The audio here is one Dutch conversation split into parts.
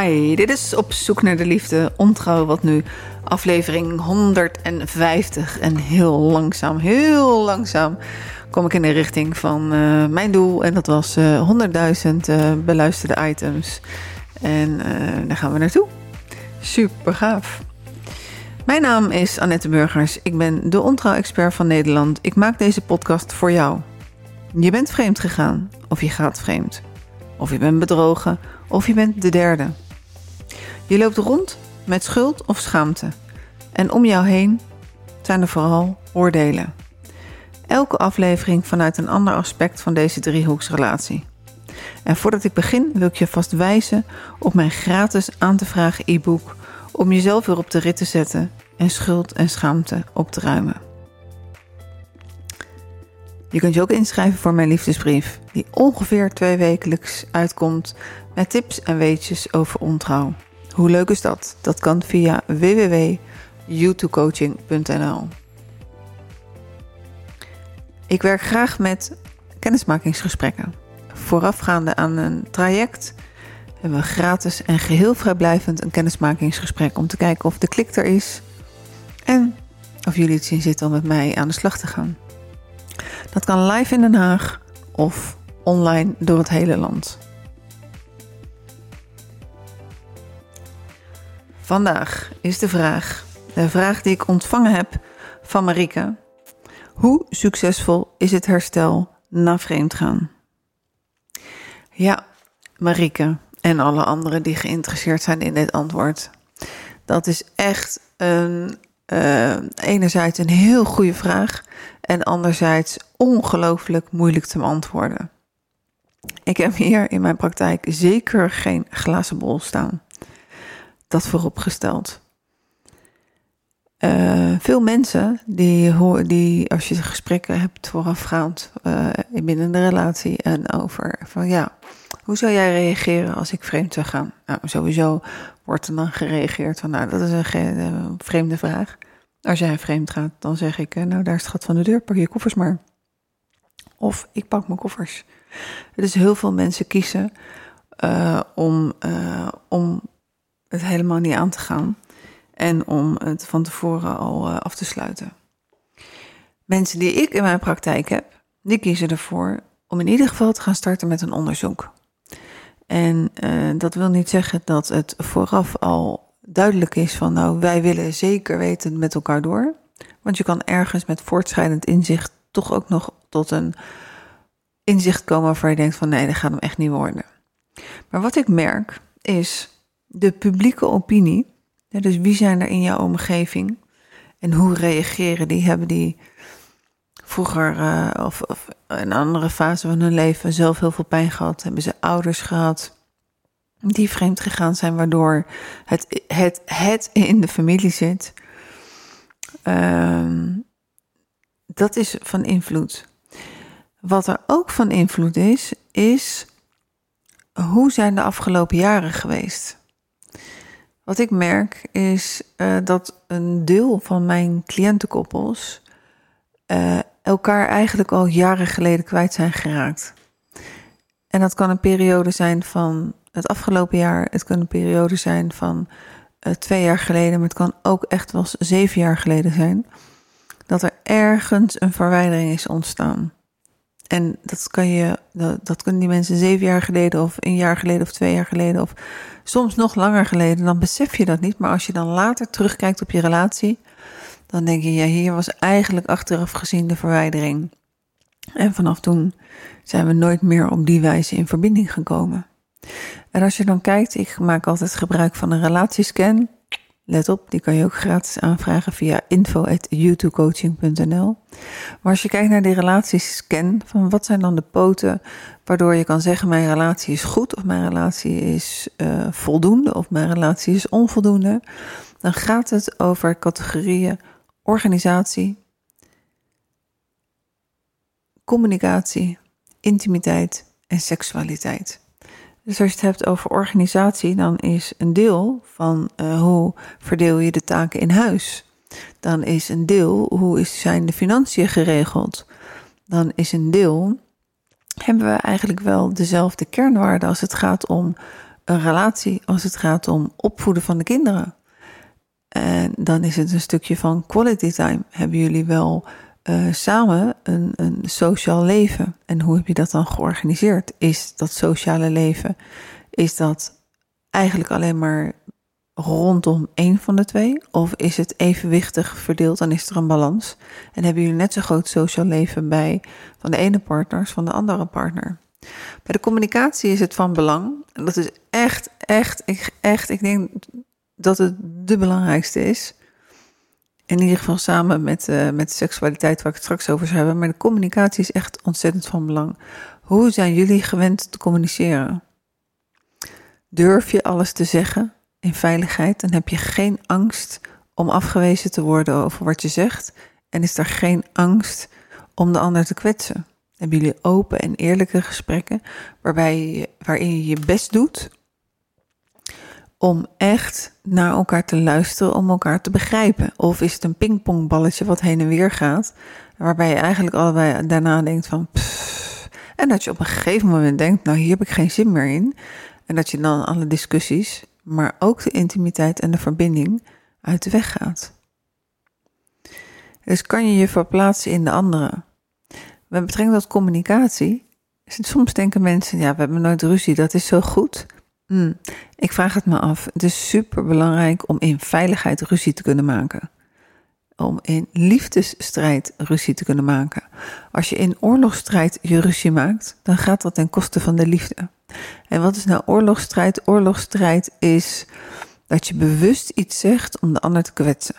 Hi, dit is Op Zoek naar de Liefde, ontrouw wat nu aflevering 150. En heel langzaam, heel langzaam kom ik in de richting van uh, mijn doel. En dat was uh, 100.000 uh, beluisterde items. En daar gaan we naartoe. Super gaaf. Mijn naam is Annette Burgers. Ik ben de ontrouw-expert van Nederland. Ik maak deze podcast voor jou. Je bent vreemd gegaan, of je gaat vreemd. Of je bent bedrogen, of je bent de derde. Je loopt rond met schuld of schaamte. En om jou heen zijn er vooral oordelen. Elke aflevering vanuit een ander aspect van deze driehoeksrelatie. En voordat ik begin wil ik je vast wijzen op mijn gratis aan te vragen e-book om jezelf weer op de rit te zetten en schuld en schaamte op te ruimen. Je kunt je ook inschrijven voor mijn liefdesbrief, die ongeveer twee wekelijks uitkomt met tips en weetjes over ontrouw. Hoe leuk is dat? Dat kan via www.youtubecoaching.nl. Ik werk graag met kennismakingsgesprekken. Voorafgaande aan een traject hebben we gratis en geheel vrijblijvend een kennismakingsgesprek om te kijken of de klik er is en of jullie het zien zitten om met mij aan de slag te gaan. Dat kan live in Den Haag of online door het hele land. Vandaag is de vraag, de vraag die ik ontvangen heb van Marike. Hoe succesvol is het herstel na vreemdgaan? Ja, Marike en alle anderen die geïnteresseerd zijn in dit antwoord. Dat is echt een, uh, enerzijds een heel goede vraag en anderzijds ongelooflijk moeilijk te beantwoorden. Ik heb hier in mijn praktijk zeker geen glazen bol staan. Dat vooropgesteld. Uh, veel mensen die, die, als je gesprekken hebt voorafgaand uh, binnen de relatie en over van ja, hoe zou jij reageren als ik vreemd zou gaan? Nou, sowieso wordt er dan gereageerd van nou, dat is een, vreemde vraag. Als jij vreemd gaat, dan zeg ik, nou daar is het gat van de deur, pak je koffers maar. Of ik pak mijn koffers. Dus heel veel mensen kiezen om, om het helemaal niet aan te gaan. En om het van tevoren al uh, af te sluiten. Mensen die ik in mijn praktijk heb, die kiezen ervoor om in ieder geval te gaan starten met een onderzoek. En dat wil niet zeggen dat het vooraf al duidelijk is van nou, wij willen zeker weten met elkaar door. Want je kan ergens met voortschrijdend inzicht toch ook nog tot een inzicht komen waarvan je denkt van nee, dat gaat hem echt niet worden. Maar wat ik merk is de publieke opinie. dus wie zijn er in jouw omgeving? En hoe reageren die? Hebben die vroeger uh, of, of in andere fase van hun leven zelf heel veel pijn gehad? Hebben ze ouders gehad die vreemd gegaan zijn, waardoor het, het, het in de familie zit? Uh, dat is van invloed. Wat er ook van invloed is, is hoe zijn de afgelopen jaren geweest? Wat ik merk is uh, dat een deel van mijn cliëntenkoppels uh, elkaar eigenlijk al jaren geleden kwijt zijn geraakt. En dat kan een periode zijn van het afgelopen jaar, het kan een periode zijn van uh, twee jaar geleden, maar het kan ook echt wel zeven jaar geleden zijn. Dat er ergens een verwijdering is ontstaan. En dat kan je, dat, dat kunnen die mensen zeven jaar geleden of een jaar geleden of twee jaar geleden of soms nog langer geleden, dan besef je dat niet. Maar als je dan later terugkijkt op je relatie, dan denk je, ja, hier was eigenlijk achteraf gezien de verwijdering. En vanaf toen zijn we nooit meer op die wijze in verbinding gekomen. En als je dan kijkt, ik maak altijd gebruik van een relatiescan. Let op, die kan je ook gratis aanvragen via info.youtubecoaching.nl. Maar als je kijkt naar die relatiescan, van wat zijn dan de poten waardoor je kan zeggen mijn relatie is goed of mijn relatie is uh, voldoende of mijn relatie is onvoldoende, dan gaat het over categorieën organisatie, communicatie, intimiteit en seksualiteit. Dus als je het hebt over organisatie, dan is een deel van uh, hoe verdeel je de taken in huis. Dan is een deel hoe is, zijn de financiën geregeld. Dan is een deel hebben we eigenlijk wel dezelfde kernwaarden als het gaat om een relatie als het gaat om opvoeden van de kinderen. En dan is het een stukje van quality time. Hebben jullie wel uh, samen een, een sociaal leven? En hoe heb je dat dan georganiseerd? Is dat sociale leven, is dat eigenlijk alleen maar rondom één van de twee? Of is het evenwichtig verdeeld, dan is er een balans? En hebben jullie net zo groot sociaal leven bij van de ene partner als van de andere partner? Bij de communicatie is het van belang. En dat is echt, echt, echt, ik denk dat het de belangrijkste is. In ieder geval samen met, uh, met seksualiteit, waar ik het straks over zou hebben. Maar de communicatie is echt ontzettend van belang. Hoe zijn jullie gewend te communiceren? Durf je alles te zeggen in veiligheid? Dan heb je geen angst om afgewezen te worden over wat je zegt. En is er geen angst om de ander te kwetsen? Hebben jullie open en eerlijke gesprekken waarbij waarin je je best doet om echt naar elkaar te luisteren, om elkaar te begrijpen? Of is het een pingpongballetje wat heen en weer gaat, waarbij je eigenlijk allebei daarna denkt van en dat je op een gegeven moment denkt, nou hier heb ik geen zin meer in. En dat je dan alle discussies, maar ook de intimiteit en de verbinding uit de weg gaat. Dus kan je je verplaatsen in de andere? Met betrekking tot communicatie, soms denken mensen, ja, we hebben nooit ruzie, dat is zo goed. Hmm, ik vraag het me af. Het is super belangrijk om in veiligheid ruzie te kunnen maken. Om in liefdesstrijd ruzie te kunnen maken. Als je in oorlogsstrijd je ruzie maakt, dan gaat dat ten koste van de liefde. En wat is nou oorlogsstrijd? Oorlogsstrijd is dat je bewust iets zegt om de ander te kwetsen.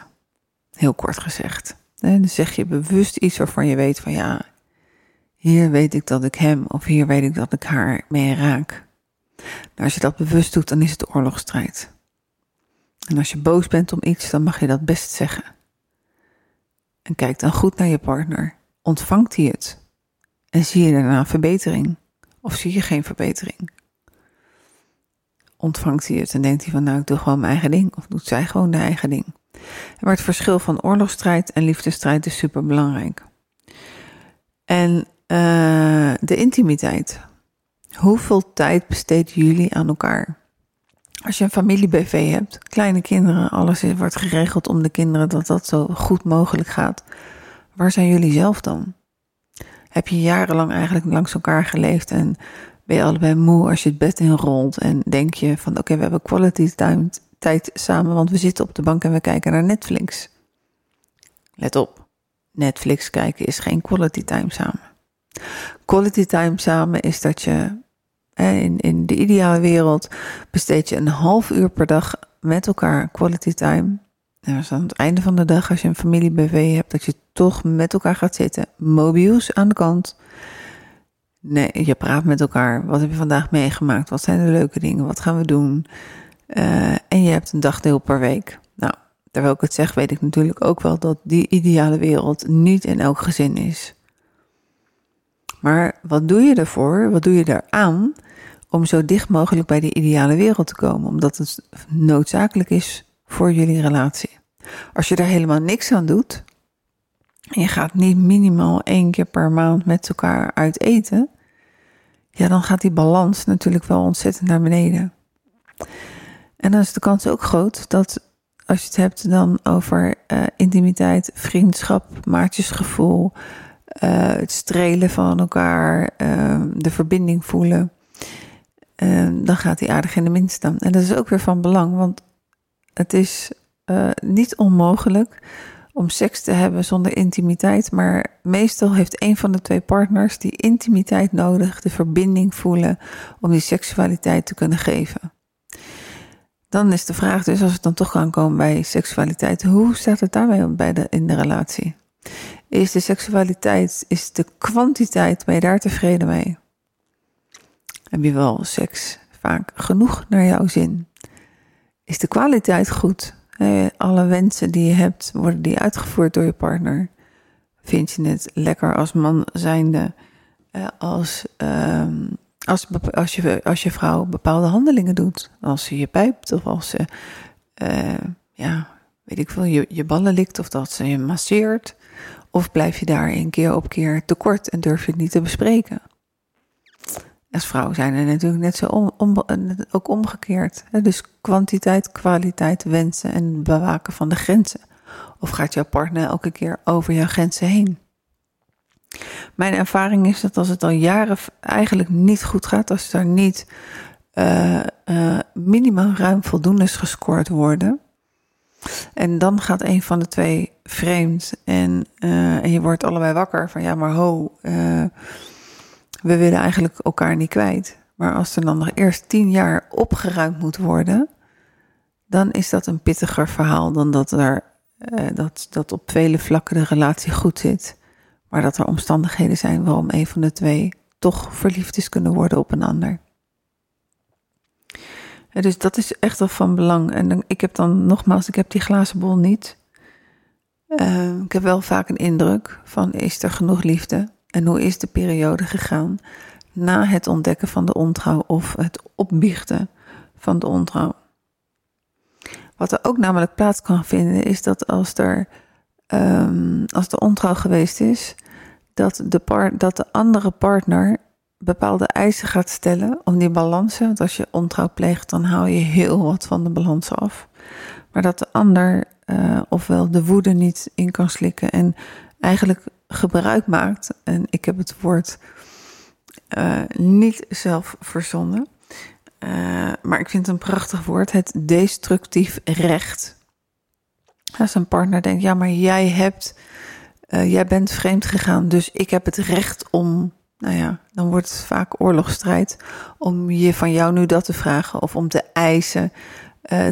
Heel kort gezegd. Dan zeg je bewust iets waarvan je weet van ja, hier weet ik dat ik hem of hier weet ik dat ik haar mee raak. Als je dat bewust doet, dan is het oorlogsstrijd. En als je boos bent om iets, dan mag je dat best zeggen. En kijk dan goed naar je partner. Ontvangt hij het? En zie je daarna verbetering? Of zie je geen verbetering? Ontvangt hij het en denkt hij van nou ik doe gewoon mijn eigen ding of doet zij gewoon de eigen ding? Maar het verschil van oorlogsstrijd en liefdesstrijd is super belangrijk. En uh, de intimiteit. Hoeveel tijd besteden jullie aan elkaar? Als je een familie-BV hebt, kleine kinderen, alles wordt geregeld om de kinderen dat dat zo goed mogelijk gaat. Waar zijn jullie zelf dan? heb je jarenlang eigenlijk langs elkaar geleefd en ben je allebei moe als je het bed inrolt en denk je van oké, we hebben quality time tijd samen, want we zitten op de bank en we kijken naar Netflix. Let op, Netflix kijken is geen quality time samen. Quality time samen is dat je in, in de ideale wereld besteed je een half uur per dag met elkaar quality time dus aan het einde van de dag, als je een familie-BV hebt, dat je toch met elkaar gaat zitten. Mobius aan de kant. Nee, je praat met elkaar. Wat heb je vandaag meegemaakt? Wat zijn de leuke dingen? Wat gaan we doen? Uh, en je hebt een dagdeel per week. Nou, terwijl ik het zeg, weet ik natuurlijk ook wel dat die ideale wereld niet in elk gezin is. Maar wat doe je ervoor? Wat doe je eraan om zo dicht mogelijk bij die ideale wereld te komen? Omdat het noodzakelijk is voor jullie relatie. Als je daar helemaal niks aan doet, en je gaat niet minimaal één keer per maand met elkaar uit eten, ja, dan gaat die balans natuurlijk wel ontzettend naar beneden. En dan is de kans ook groot dat als je het hebt dan over uh, intimiteit, vriendschap, maatjesgevoel, uh, het strelen van elkaar, uh, de verbinding voelen, dan gaat die aardig in de min staan. En dat is ook weer van belang, want het is uh, niet onmogelijk om seks te hebben zonder intimiteit, maar meestal heeft een van de twee partners die intimiteit nodig, de verbinding voelen om die seksualiteit te kunnen geven. Dan is de vraag dus, als het dan toch kan komen bij seksualiteit, hoe staat het daarmee bij de, in de relatie? Is de seksualiteit, is de kwantiteit, ben je daar tevreden mee? Heb je wel seks vaak genoeg naar jouw zin? Is de kwaliteit goed? alle wensen die je hebt, worden die uitgevoerd door je partner? Vind je het lekker als man zijnde als, um, als, als, je, als je vrouw bepaalde handelingen doet? Als ze je pijpt of als ze, uh, ja, weet ik veel, je, je ballen likt of dat ze je masseert? Of blijf je daarin keer op keer tekort en durf je het niet te bespreken? Als vrouw zijn er natuurlijk net zo om, om, ook omgekeerd. Dus kwantiteit, kwaliteit, wensen en bewaken van de grenzen. Of gaat jouw partner elke keer over jouw grenzen heen? Mijn ervaring is dat als het al jaren eigenlijk niet goed gaat, als er niet uh, uh, minimaal ruim voldoendes gescoord worden. En dan gaat een van de twee vreemd en, uh, en je wordt allebei wakker van ja, maar ho, we willen eigenlijk elkaar niet kwijt. Maar als er dan nog eerst tien jaar opgeruimd moet worden, dan is dat een pittiger verhaal dan dat er dat, dat op vele vlakken de relatie goed zit. Maar dat er omstandigheden zijn waarom een van de twee toch verliefd is kunnen worden op een ander. dus dat is echt wel van belang. En ik heb dan nogmaals, ik heb die glazen bol niet. Uh, ik heb wel vaak een indruk van is er genoeg liefde? En hoe is de periode gegaan na het ontdekken van de ontrouw of het opbiechten van de ontrouw? Wat er ook namelijk plaats kan vinden is dat als er um, als de ontrouw geweest is, dat de, part, dat de andere partner bepaalde eisen gaat stellen om die balansen. Want als je ontrouw pleegt, dan haal je heel wat van de balans af. Maar dat de ander uh, ofwel de woede niet in kan slikken en eigenlijk gebruik maakt. En ik heb het woord uh, niet zelf verzonnen. Uh, maar ik vind het een prachtig woord, het destructief recht. Als een partner denkt, ja, maar jij hebt jij bent vreemd gegaan, dus ik heb het recht om, nou ja, dan wordt het vaak oorlogsstrijd, om je van jou nu dat te vragen of om te eisen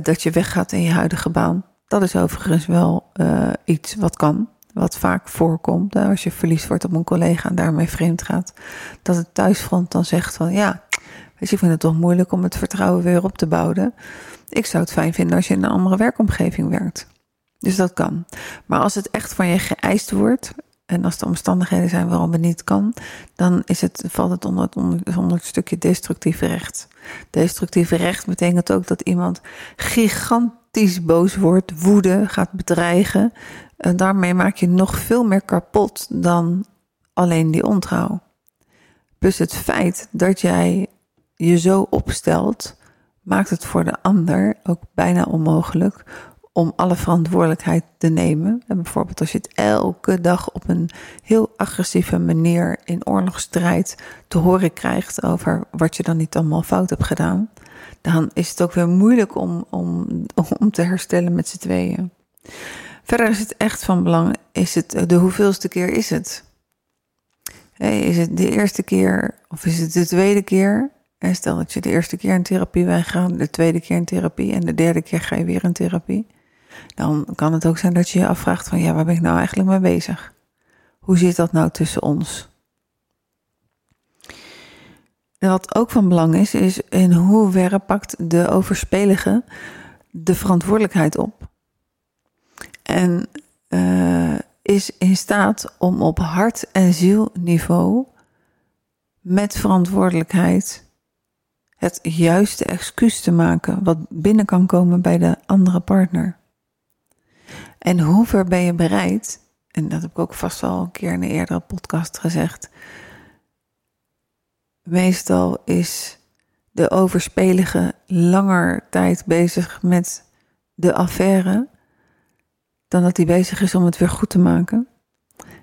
dat je weggaat in je huidige baan. Dat is overigens wel uh, iets wat kan, wat vaak voorkomt. Als je verliefd wordt op een collega en daarmee vreemd gaat, dat het thuisfront dan zegt van ja, weet je, ik het toch moeilijk om het vertrouwen weer op te bouwen. Ik zou het fijn vinden als je in een andere werkomgeving werkt. Dus dat kan. Maar als het echt van je geëist wordt, en als de omstandigheden zijn waarom het niet kan, dan is het, valt het onder het, onder, stukje destructieve recht. Destructieve recht betekent ook dat iemand gigantisch boos wordt, woede gaat bedreigen. En daarmee maak je nog veel meer kapot dan alleen die ontrouw. Plus het feit dat jij je zo opstelt, maakt het voor de ander ook bijna onmogelijk om alle verantwoordelijkheid te nemen. En bijvoorbeeld als je het elke dag op een heel agressieve manier in oorlogsstrijd te horen krijgt over wat je dan niet allemaal fout hebt gedaan, dan is het ook weer moeilijk om, om, om te herstellen met z'n tweeën. Verder is het echt van belang, is het, de hoeveelste keer is het? is het de eerste keer of is het de tweede keer? En stel dat je de eerste keer in therapie bent gegaan, de tweede keer in therapie en de derde keer ga je weer in therapie dan kan het ook zijn dat je je afvraagt van ja, waar ben ik nou eigenlijk mee bezig? Hoe zit dat nou tussen ons? En wat ook van belang is, is in hoeverre pakt de overspelige de verantwoordelijkheid op? En uh, is in staat om op hart- en zielniveau met verantwoordelijkheid het juiste excuus te maken wat binnen kan komen bij de andere partner. En hoe ver ben je bereid, en dat heb ik ook vast al een keer in een eerdere podcast gezegd. Meestal is de overspelige langer tijd bezig met de affaire, dan dat hij bezig is om het weer goed te maken.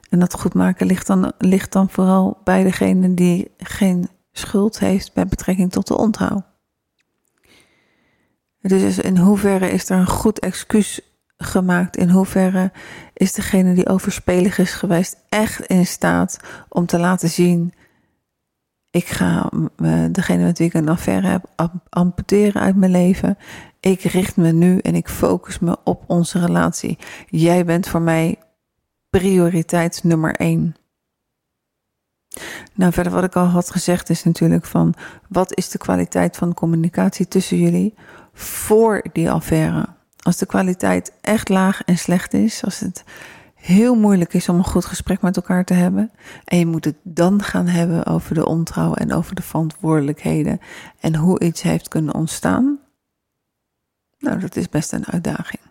En dat goed maken ligt dan, ligt dan vooral bij degene die geen schuld heeft bij betrekking tot de ontrouw. Dus in hoeverre is er een goed excuus gemaakt? In hoeverre is degene die overspelig is geweest echt in staat om te laten zien: ik ga degene met wie ik een affaire heb amputeren uit mijn leven. Ik richt me nu en ik focus me op onze relatie. Jij bent voor mij prioriteit nummer één. Nou, verder wat ik al had gezegd is natuurlijk van wat is de kwaliteit van communicatie tussen jullie voor die affaire? Als de kwaliteit echt laag en slecht is, als het heel moeilijk is om een goed gesprek met elkaar te hebben. En je moet het dan gaan hebben over de ontrouw en over de verantwoordelijkheden en hoe iets heeft kunnen ontstaan. Nou, dat is best een uitdaging.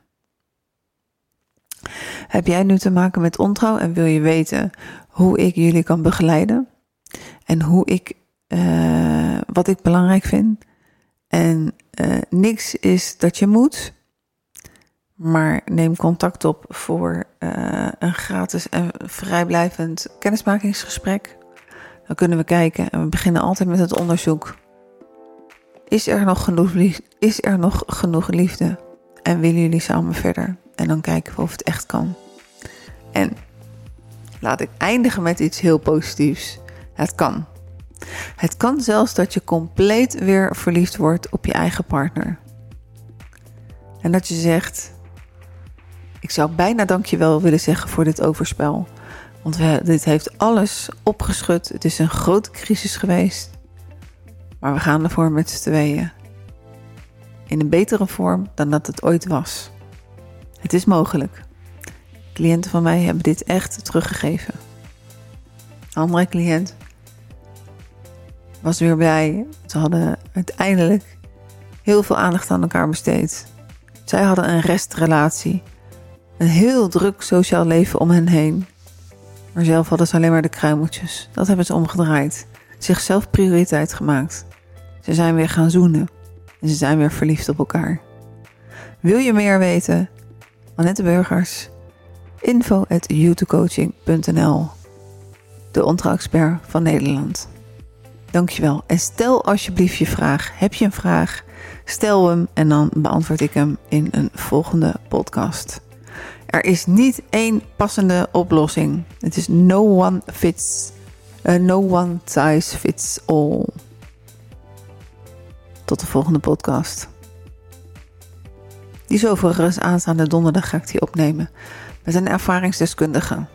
Heb jij nu te maken met ontrouw en wil je weten hoe ik jullie kan begeleiden? En hoe ik eh, wat ik belangrijk vind. En uh, niks is dat je moet. Maar neem contact op voor uh, een gratis en vrijblijvend kennismakingsgesprek. Dan kunnen we kijken en we beginnen altijd met het onderzoek. Is er nog genoeg, liefde? Is er nog genoeg liefde? En willen jullie samen verder? En dan kijken we of het echt kan. En laat ik eindigen met iets heel positiefs. Het kan. Het kan zelfs dat je compleet weer verliefd wordt op je eigen partner. En dat je zegt: Ik zou bijna dankjewel willen zeggen voor dit overspel. Want dit heeft alles opgeschud. Het is een grote crisis geweest. Maar we gaan ervoor met z'n tweeën. In een betere vorm dan dat het ooit was. Het is mogelijk. Cliënten van mij hebben dit echt teruggegeven. Een andere cliënt was weer blij. Ze hadden uiteindelijk heel veel aandacht aan elkaar besteed. Zij hadden een restrelatie. Een heel druk sociaal leven om hen heen. Maar zelf hadden ze alleen maar de kruimeltjes. Dat hebben ze omgedraaid. Zichzelf prioriteit gemaakt. Ze zijn weer gaan zoenen. En ze zijn weer verliefd op elkaar. Wil je meer weten? Annette Burgers. Info at De ontrouw-expert van Nederland. Dankjewel. En stel alsjeblieft je vraag. Heb je een vraag? Stel hem en dan beantwoord ik hem in een volgende podcast. Er is niet één passende oplossing. Het is no one fits. Uh, no one size fits all. Tot de volgende podcast. Die is overigens aanstaande donderdag ga ik die opnemen. Met een ervaringsdeskundige.